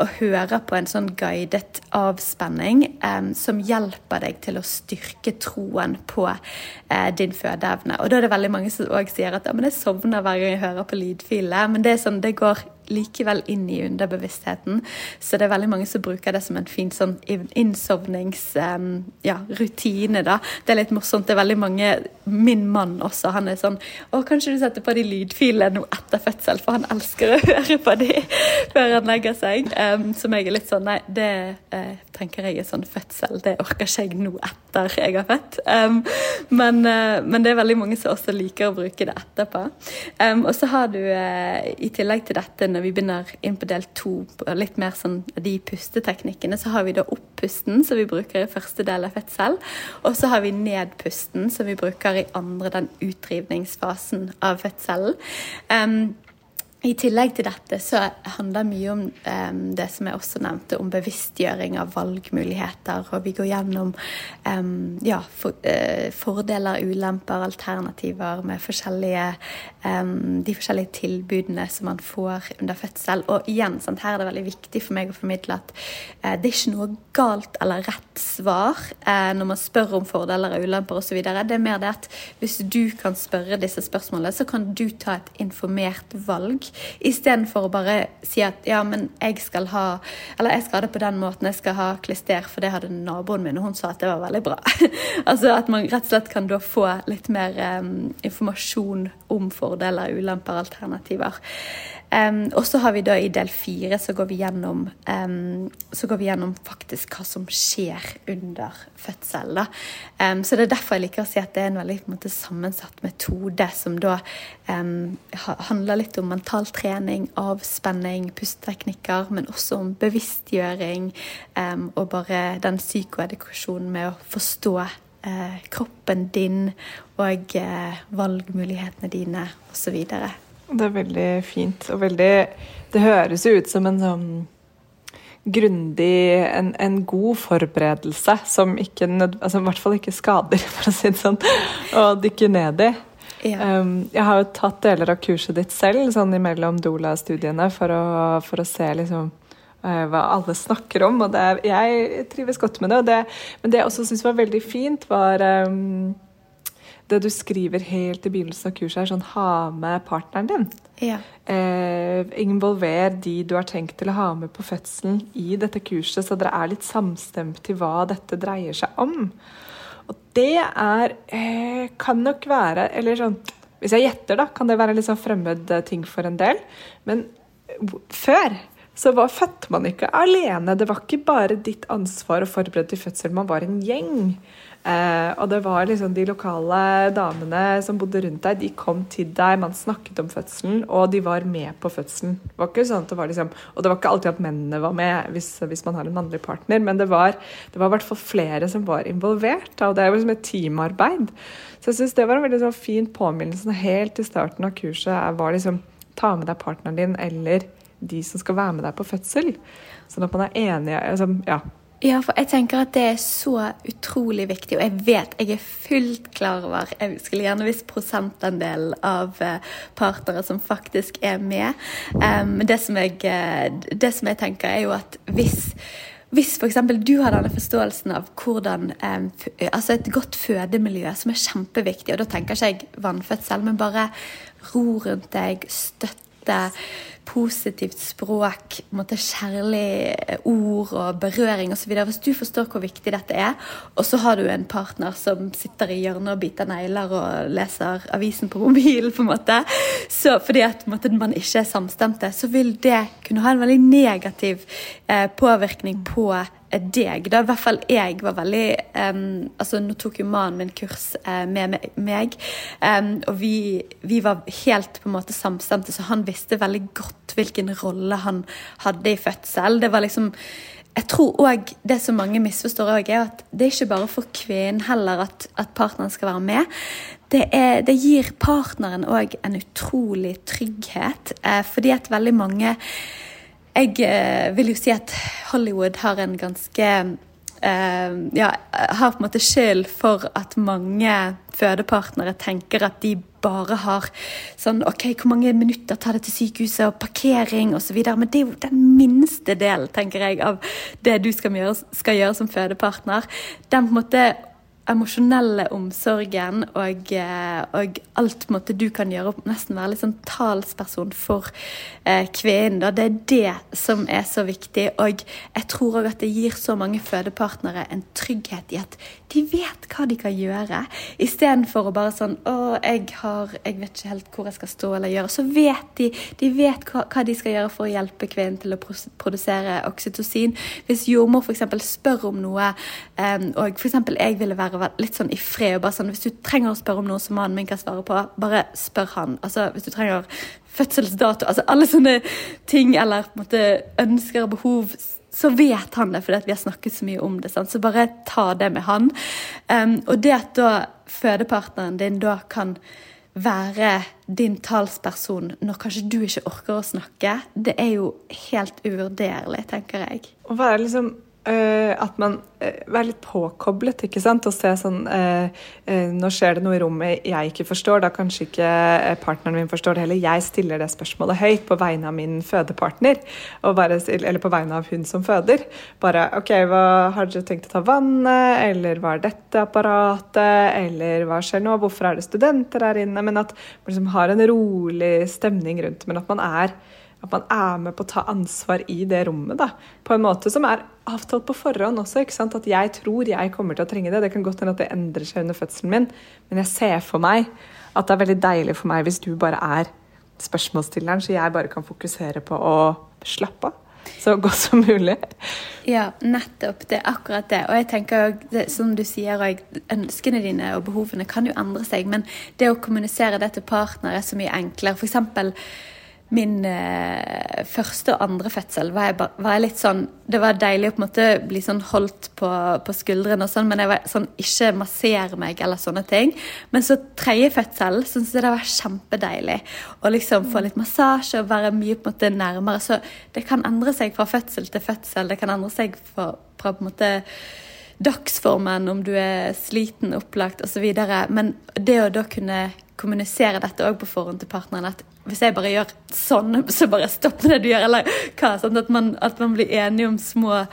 C: og hører på en sånn guidet avspenning eh, som hjelper deg til å styrke troen på eh, din fødeevne. Og da er det veldig mange som òg sier at ja, men jeg sovner hver gang jeg hører på lydfile. Men det er sånn, det går likevel inn i underbevisstheten. Så det er veldig mange som bruker det som en fin sånn innsovningsrutine. Ja, da. Det er litt morsomt. Det er veldig mange Min mann også, han er sånn Å, kanskje du setter på de lydfilene nå etter fødsel, for han elsker å (laughs) høre på de før han legger seg. Um, som jeg er litt sånn Nei, det uh, tenker jeg er sånn fødsel. Det orker ikke jeg nå etter jeg har født. Um, men, uh, men, det er veldig mange som også liker å bruke det etterpå. Um, og så har du uh, i tillegg til dette når vi begynner inn på del to, litt mer sånn de pusteteknikkene, så har vi da opppusten, som vi bruker i første del av fødsel. Og så har vi nedpusten, som vi bruker i andre, den utdrivningsfasen av fødselen. Um, i tillegg til dette så handler det mye om um, det som jeg også nevnte, om bevisstgjøring av valgmuligheter. Og vi går gjennom um, ja, for, uh, fordeler, ulemper, alternativer med forskjellige, um, de forskjellige tilbudene som man får under fødsel. Og igjen, sant, her er det veldig viktig for meg å formidle at uh, det er ikke noe galt eller rett svar uh, når man spør om fordeler og ulemper osv. Det er mer det at hvis du kan spørre disse spørsmålene, så kan du ta et informert valg Istedenfor å bare si at ja, men jeg skal ha Eller jeg skal ha det på den måten, jeg skal ha klister, for det hadde naboen min, og hun sa at det var veldig bra. (laughs) altså at man rett og slett kan da få litt mer um, informasjon om fordeler, ulemper, alternativer. Um, og så har vi da i del fire så går vi gjennom um, så går vi gjennom faktisk hva som skjer under fødsel. Um, så det er derfor jeg liker å si at det er en veldig en måte, sammensatt metode som da handler litt om mental trening, avspenning, pusteteknikker, men også om bevisstgjøring og bare den psykoedukasjonen med å forstå uh, kroppen din og uh, valgmulighetene dine osv.
B: Det er veldig fint. Og veldig Det høres jo ut som en sånn grundig en, en, god forberedelse som ikke, altså, i hvert fall ikke skader, (laughs) for å si det sånn, å dykke ned i. Ja. Um, jeg har jo tatt deler av kurset ditt selv, sånn imellom Dola-studiene, for, for, å se liksom uh, hva alle snakker om. Og det, jeg trives godt med det. det men det jeg også syns var veldig fint, var um, det du skriver helt i begynnelsen av kurset, er sånn ha med partneren din. Ja. Eh, involver de du har tenkt til å ha med på fødselen i dette kurset, så dere er litt samstemt i hva dette dreier seg om. Og det er eh, Kan nok være Eller sånn Hvis jeg gjetter, da, kan det være litt sånn fremmed eh, ting for en del. Men før så var, fødte man ikke alene. Det var ikke bare ditt ansvar å forberede til fødsel, man var en gjeng. Eh, og det var liksom de lokale damene som bodde rundt deg, de kom til deg, man snakket om fødselen, og de var med på fødselen. Det var ikke sånn at det var liksom, Og det var ikke alltid at mennene var med hvis, hvis man har en mannlig partner, men det var, i hvert fall flere som var involvert. Og det er jo liksom et teamarbeid. Så jeg syns det var en veldig sånn fin påminnelse helt i starten av kurset. var liksom ta med deg partneren din eller de som skal være med deg på fødsel. Sånn at man er enige. Altså, ja,
C: ja, for jeg tenker at det er så utrolig viktig, og jeg vet, jeg er fullt klar over Jeg skulle gjerne visst prosentandelen av eh, partnere som faktisk er med. Men det, jeg, det, som jeg tenker, er jo at hvis hvis f.eks. du har denne forståelsen av hvordan eh, altså et godt fødemiljø, som er kjempeviktig, og da tenker ikke jeg vannfødsel, men bare ro rundt deg, støtte positivt språk, måte, kjærlig ord og berøring osv. Hvis du forstår hvor viktig dette er, og så har du en partner som sitter i hjørnet og biter negler og leser avisen på mobilen, på en måte, så fordi at måte, man ikke er samstemte, så vil det kunne ha en veldig negativ eh, påvirkning på deg. Da i hvert fall jeg var veldig um, altså Nå tok jo mannen min kurs uh, med meg, um, og vi, vi, var helt på en måte samstemte, så han visste veldig godt hvilken rolle han hadde i fødsel. Det var liksom jeg tror òg det som mange misforstår, også, er at det er ikke bare for kvinnen heller at, at partneren skal være med. Det, er, det gir partneren òg en utrolig trygghet, eh, fordi at veldig mange jeg eh, vil jo si at Hollywood har en ganske eh, ja, har på en måte skyld for at mange fødepartnere tenker at de bare har sånn OK, hvor mange minutter tar det til sykehuset, og parkering osv. Men det er jo den minste delen, tenker jeg, av det du skal gjøre, skal gjøre som fødepartner. Den på en måte emosjonelle omsorgen og, eh, og, alt måte, du kan gjøre, nesten være litt sånn talsperson for eh, kvinnen. Det er det som er så viktig. Og jeg tror òg at det gir så mange fødepartnere en trygghet i at de vet hva de kan gjøre. Istedenfor å bare sånn Å, jeg har Jeg vet ikke helt hvor jeg skal stå eller gjøre. Så vet de De vet hva, hva de skal gjøre for å hjelpe kvinnen til å produsere oksytocin. Hvis jordmor f.eks. spør om noe, eh, og f.eks. jeg ville være være litt sånn i fred. og bare sånn, Hvis du trenger å spørre om noe som mannen min kan svare på, bare spør han. Altså, Hvis du trenger fødselsdato, altså alle sånne ting, eller på en måte ønsker og behov, så vet han det fordi vi har snakket så mye om det. Sant? Så bare ta det med han. Um, og det at da fødepartneren din da kan være din talsperson når kanskje du ikke orker å snakke, det er jo helt uvurderlig, tenker jeg.
B: Å være liksom Uh, at man uh, er litt påkoblet, ikke sant. Og ser sånn uh, Nå skjer det noe i rommet jeg ikke forstår. Da kanskje ikke partneren min forstår det heller. Jeg stiller det spørsmålet høyt på vegne av min fødepartner. Bare, eller på vegne av hun som føder. Bare OK, hva har dere tenkt å ta vannet? Eller hva er dette apparatet? Eller hva skjer nå? Hvorfor er det studenter her inne? Men at man liksom har en rolig stemning rundt, men at man er at man er med på å ta ansvar i det rommet. da, På en måte som er avtalt på forhånd også. ikke sant, At jeg tror jeg kommer til å trenge det. Det kan godt hende at det endrer seg under fødselen min, men jeg ser for meg at det er veldig deilig for meg hvis du bare er spørsmålsstilleren, så jeg bare kan fokusere på å slappe av. Så godt som mulig.
C: Ja, nettopp. Det er akkurat det. Og jeg tenker jo, som du sier, ønskene dine og behovene kan jo endre seg, men det å kommunisere det til partner er så mye enklere. For eksempel, min eh, første og andre fødsel var jeg, var jeg, litt sånn Det var deilig å på en måte bli sånn holdt på, på skuldrene og sånn, men jeg var sånn ikke massere meg eller sånne ting. Men så tredje fødsel syntes jeg det var kjempedeilig å liksom få litt massasje og være mye på en måte nærmere. Så det kan endre seg fra fødsel til fødsel. Det kan endre seg fra, fra på en måte dagsformen, om du er sliten, opplagt osv. Men det å da kunne kommunisere dette òg på forhånd til partneren. At hvis jeg bare gjør sånn, (laughs) så bare stopp det du gjør. Eller hva? Sånn at, man, at man blir enige om små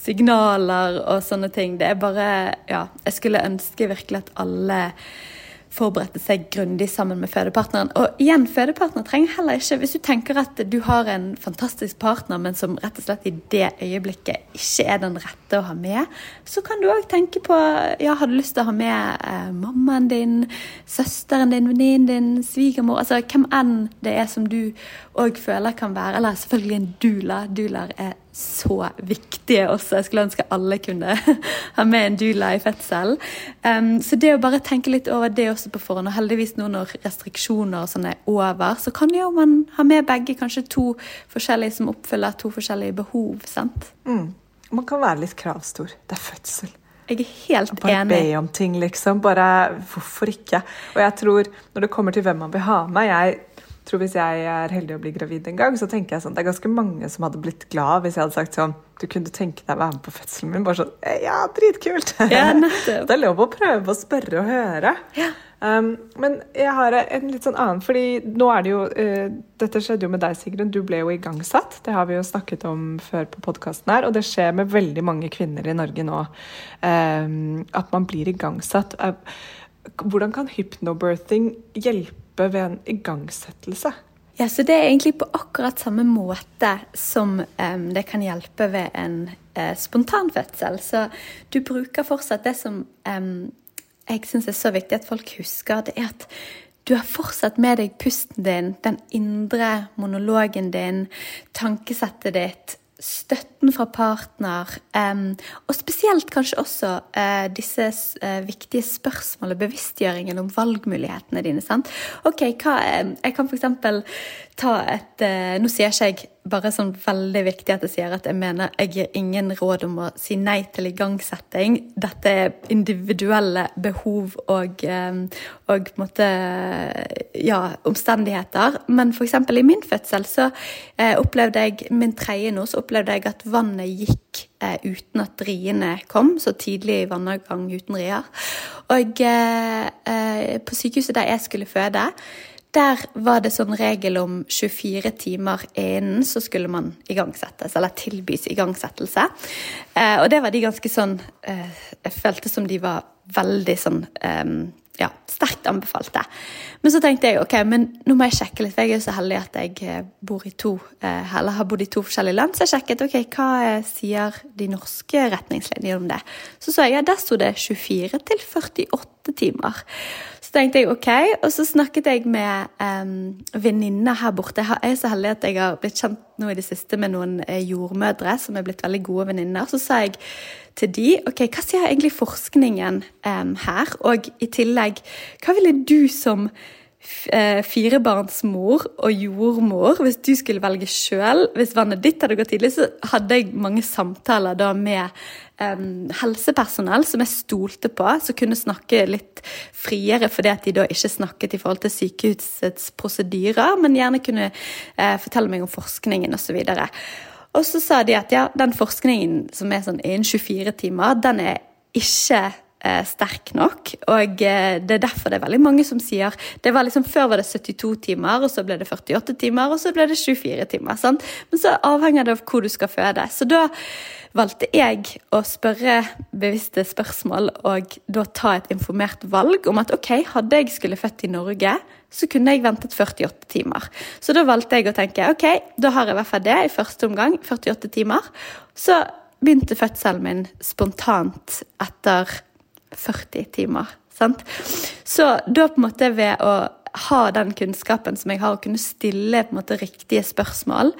C: signaler og sånne ting. Det er bare Ja, jeg skulle ønske virkelig at alle forberede seg grundig sammen med fødepartneren. Og igjen, fødepartner trenger heller ikke Hvis du tenker at du har en fantastisk partner, men som rett og slett i det øyeblikket ikke er den rette å ha med, så kan du òg tenke på ja, Har du lyst til å ha med eh, mammaen din, søsteren din, venninnen din, svigermor Altså hvem enn det er som du òg føler kan være Eller selvfølgelig en doula. Doulaer er så viktige også. Jeg skulle ønske alle kunne (laughs) ha med en dula i fødsel. Um, så det å bare tenke litt over det også på forhånd, og heldigvis nå når restriksjoner og sånn er over, så kan jo man ha med begge, kanskje to forskjellige som oppfyller to forskjellige behov. sant?
B: Mm. Man kan være litt kravstor. Det er fødsel.
C: Jeg er helt
B: bare
C: enig.
B: Bare be om ting, liksom. Bare hvorfor ikke? Og jeg tror, når det kommer til hvem man vil ha med jeg tror Hvis jeg er heldig å bli gravid en gang, så tenker jeg sånn, det er ganske mange som hadde blitt glad hvis jeg hadde sagt sånn Du kunne tenke deg å være med på fødselen min? Bare sånn Ja, dritkult!
C: Ja, (laughs)
B: det er lov å prøve å spørre og høre.
C: Ja.
B: Um, men jeg har en litt sånn annen, fordi nå er det jo uh, Dette skjedde jo med deg, Sigrun. Du ble jo igangsatt. Det har vi jo snakket om før på podkasten her. Og det skjer med veldig mange kvinner i Norge nå. Um, at man blir igangsatt. Uh, hvordan kan hypnobirthing hjelpe ved en igangsettelse?
C: Ja, så Det er egentlig på akkurat samme måte som um, det kan hjelpe ved en uh, spontanfødsel. Så du bruker fortsatt det som um, jeg syns er så viktig at folk husker. Det er at du har fortsatt med deg pusten din, den indre monologen din, tankesettet ditt, støtten fra partner, og spesielt kanskje også uh, disse uh, viktige spørsmålene, bevisstgjøringen om valgmulighetene dine. sant? Ok, hva, Jeg kan f.eks. ta et uh, Nå sier ikke jeg bare sånn veldig viktig at jeg sier at jeg mener jeg gir ingen råd om å si nei til igangsetting. Dette er individuelle behov og, og på en måte ja, omstendigheter. Men f.eks. i min fødsel så opplevde jeg min tredje nå, så opplevde jeg at vannet gikk eh, uten at riene kom, så tidlig vannavgang uten rier. Og eh, eh, på sykehuset der jeg skulle føde, der var det sånn regel om 24 timer innen så skulle man igangsettes, eller tilbys igangsettelse. Eh, og det var de ganske sånn eh, Jeg følte som de var veldig sånn eh, ja, sterkt anbefalte. Men så tenkte jeg ok, men nå må jeg sjekke litt, for jeg er jo så heldig at jeg eh, bor i to, eh, eller har bodd i to forskjellige land. Så jeg sjekket ok, hva eh, sier de norske retningslinjene om det. Så så jeg ja, der sto det 24 til 48 timer. Så tenkte jeg OK, og så snakket jeg med um, venninner her borte. Jeg er så heldig at jeg har blitt kjent nå i det siste med noen eh, jordmødre som er blitt veldig gode venninner. Så sa jeg til de OK, hva sier egentlig forskningen um, her? Og i tillegg, hva ville du som firebarnsmor og jordmor, hvis du skulle velge sjøl Hvis vannet ditt hadde gått tidlig, så hadde jeg mange samtaler da med um, helsepersonell som jeg stolte på, som kunne snakke litt friere fordi at de da ikke snakket i forhold til sykehusets prosedyrer, men gjerne kunne uh, fortelle meg om forskningen osv. Og så sa de at ja, den forskningen som er sånn innen 24 timer, den er ikke eh, sterk nok. Og eh, det er derfor det er veldig mange som sier det var liksom Før var det 72 timer, og så ble det 48 timer, og så ble det 24 timer. Sant? Men så avhenger det av hvor du skal føde. Så da valgte jeg å spørre bevisste spørsmål og da ta et informert valg om at ok, hadde jeg skulle født i Norge, så kunne jeg ventet 48 timer. Så da valgte jeg å tenke ok, da har jeg i hvert fall det i første omgang, 48 timer. Så begynte fødselen min spontant etter 40 timer. Sant? Så da på en måte ved å ha den kunnskapen som jeg har, og kunne stille på en måte riktige spørsmål,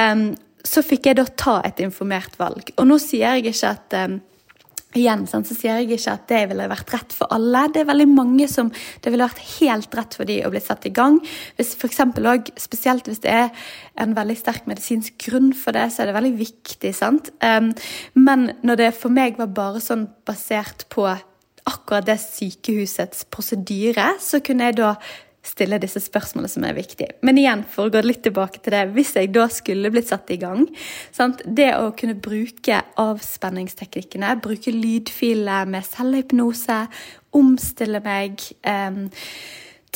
C: um, så fikk jeg da ta et informert valg. Og nå sier jeg ikke at um, Igjen så sier jeg ikke at det ville vært rett for alle. Det er veldig mange som det ville vært helt rett for de å bli satt i gang. Hvis for også, Spesielt hvis det er en veldig sterk medisinsk grunn for det, så er det veldig viktig. sant? Um, men når det for meg var bare sånn basert på akkurat det sykehusets prosedyre, så kunne jeg da stille disse spørsmålene som er viktige. Men igjen, for å gå litt tilbake til det, hvis jeg da skulle blitt satt i gang sant? Det å kunne bruke avspenningsteknikkene, bruke lydfiler med selvhypnose, omstille meg eh,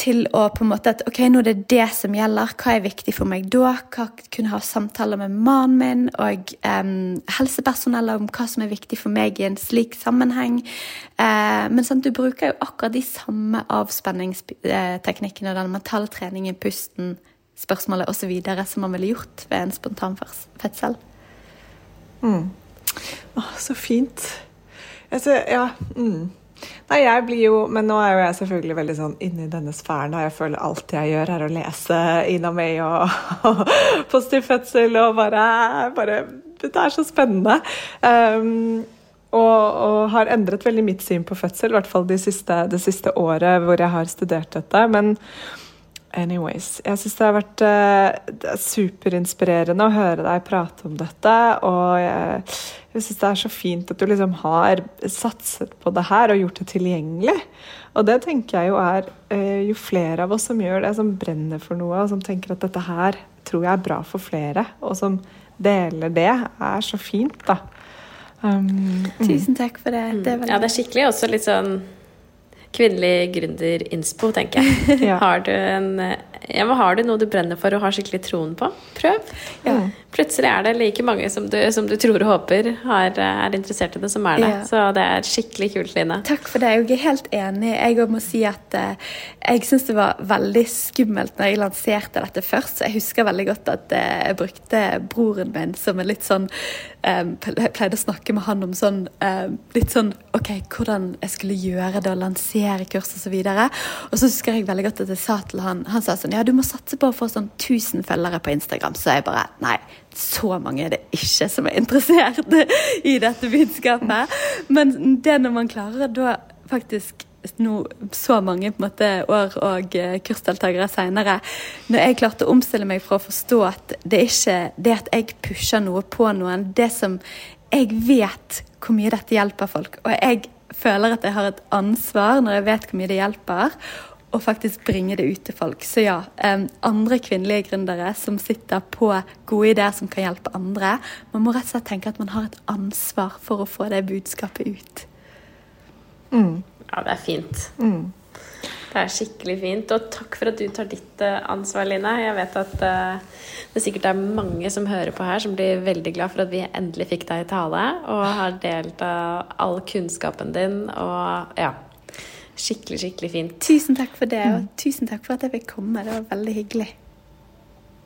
C: til å på en måte at ok, nå er det det som gjelder. Hva er viktig for meg da? Hva kunne ha samtaler med mannen min og um, helsepersonell om hva som er viktig for meg i en slik sammenheng. Uh, men sant, du bruker jo akkurat de samme avspenningsteknikkene, den mentale treningen, pusten, spørsmålet osv. som man ville gjort ved en spontanfødsel.
B: Mm. Å, så fint. Altså, ja. Mm. Nei, jeg blir jo Men nå er jo jeg selvfølgelig veldig sånn inne i denne sfæren, og jeg føler alt jeg gjør, er å lese Ina May og, og (laughs) Positiv fødsel og bare, bare Det er så spennende. Um, og, og, har endret veldig mitt syn på fødsel, i hvert fall det siste, det siste året hvor jeg har studert dette. Men anyways Jeg syns det har vært uh, superinspirerende å høre deg prate om dette. Og jeg, jeg syns det er så fint at du liksom har satset på det her og gjort det tilgjengelig. Og det tenker jeg jo er uh, Jo flere av oss som gjør det, som brenner for noe, og som tenker at dette her tror jeg er bra for flere, og som deler det, er så fint, da.
C: Um, mm. Tusen takk for det.
A: det ja, det er skikkelig også litt sånn kvinnelig gründer-innspo, tenker jeg. (laughs) ja. Har du en ja, Har du noe du brenner for og har skikkelig troen på? Prøv. Ja. Plutselig er det like mange som du, som du tror og håper har, er interessert i det, som er det. Ja. Så det er skikkelig kult, Line.
C: Takk for det. Jeg er helt enig. Jeg må si at uh, jeg syns det var veldig skummelt når jeg lanserte dette først. Så Jeg husker veldig godt at uh, jeg brukte broren min som en litt sånn um, Jeg pleide å snakke med han om sånn um, litt sånn OK, hvordan jeg skulle gjøre det, og lansere kurs. Og, så og så husker jeg veldig godt at jeg sa til han Han sa sånn Ja, du må satse på å få sånn 1000 følgere på Instagram. Så jeg bare Nei, så mange er det ikke som er interessert i dette budskapet. Men det når man klarer da faktisk no, så mange måte, år og uh, kursdeltakere seinere Når jeg klarte å omstille meg for å forstå at det er ikke det at jeg pusher noe på noen, det som jeg vet hvor mye dette hjelper folk. Og jeg føler at jeg har et ansvar når jeg vet hvor mye det hjelper og faktisk bringe det ut til folk. Så ja, um, andre kvinnelige gründere som sitter på gode ideer som kan hjelpe andre. Man må rett og slett tenke at man har et ansvar for å få det budskapet ut.
A: Mm. Ja, det er fint. Mm. Det er skikkelig fint. Og takk for at du tar ditt uh, ansvar, Line. Jeg vet at uh, det sikkert er mange som hører på her, som blir veldig glad for at vi endelig fikk deg i tale og har delt av all kunnskapen din. Og ja, skikkelig, skikkelig fint.
C: Tusen takk for det, og mm. tusen takk for at jeg fikk komme. Det var veldig hyggelig.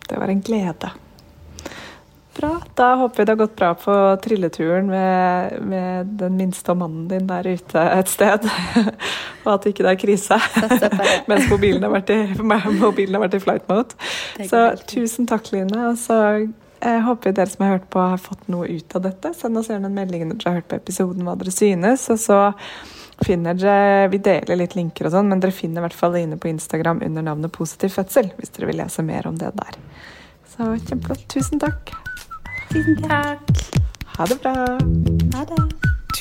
B: Det var en glede. Bra. Da håper vi det har gått bra på trilleturen med, med den minste og mannen din der ute et sted. (laughs) og at ikke det er krise (laughs) mens mobilen har vært i, (laughs) mobilen har vært i flight mode. Så tusen takk, Line. Og så jeg håper dere som har hørt på, har fått noe ut av dette. Send oss gjerne en melding når dere har hørt på episoden, hva dere synes. Og så finner dere Vi deler litt linker og sånn, men dere finner i hvert fall inne på Instagram under navnet Positiv fødsel hvis dere vil lese mer om det der. Så kjempeflott. Tusen takk.
C: Tusen takk.
B: Ha det bra.
C: Ha det.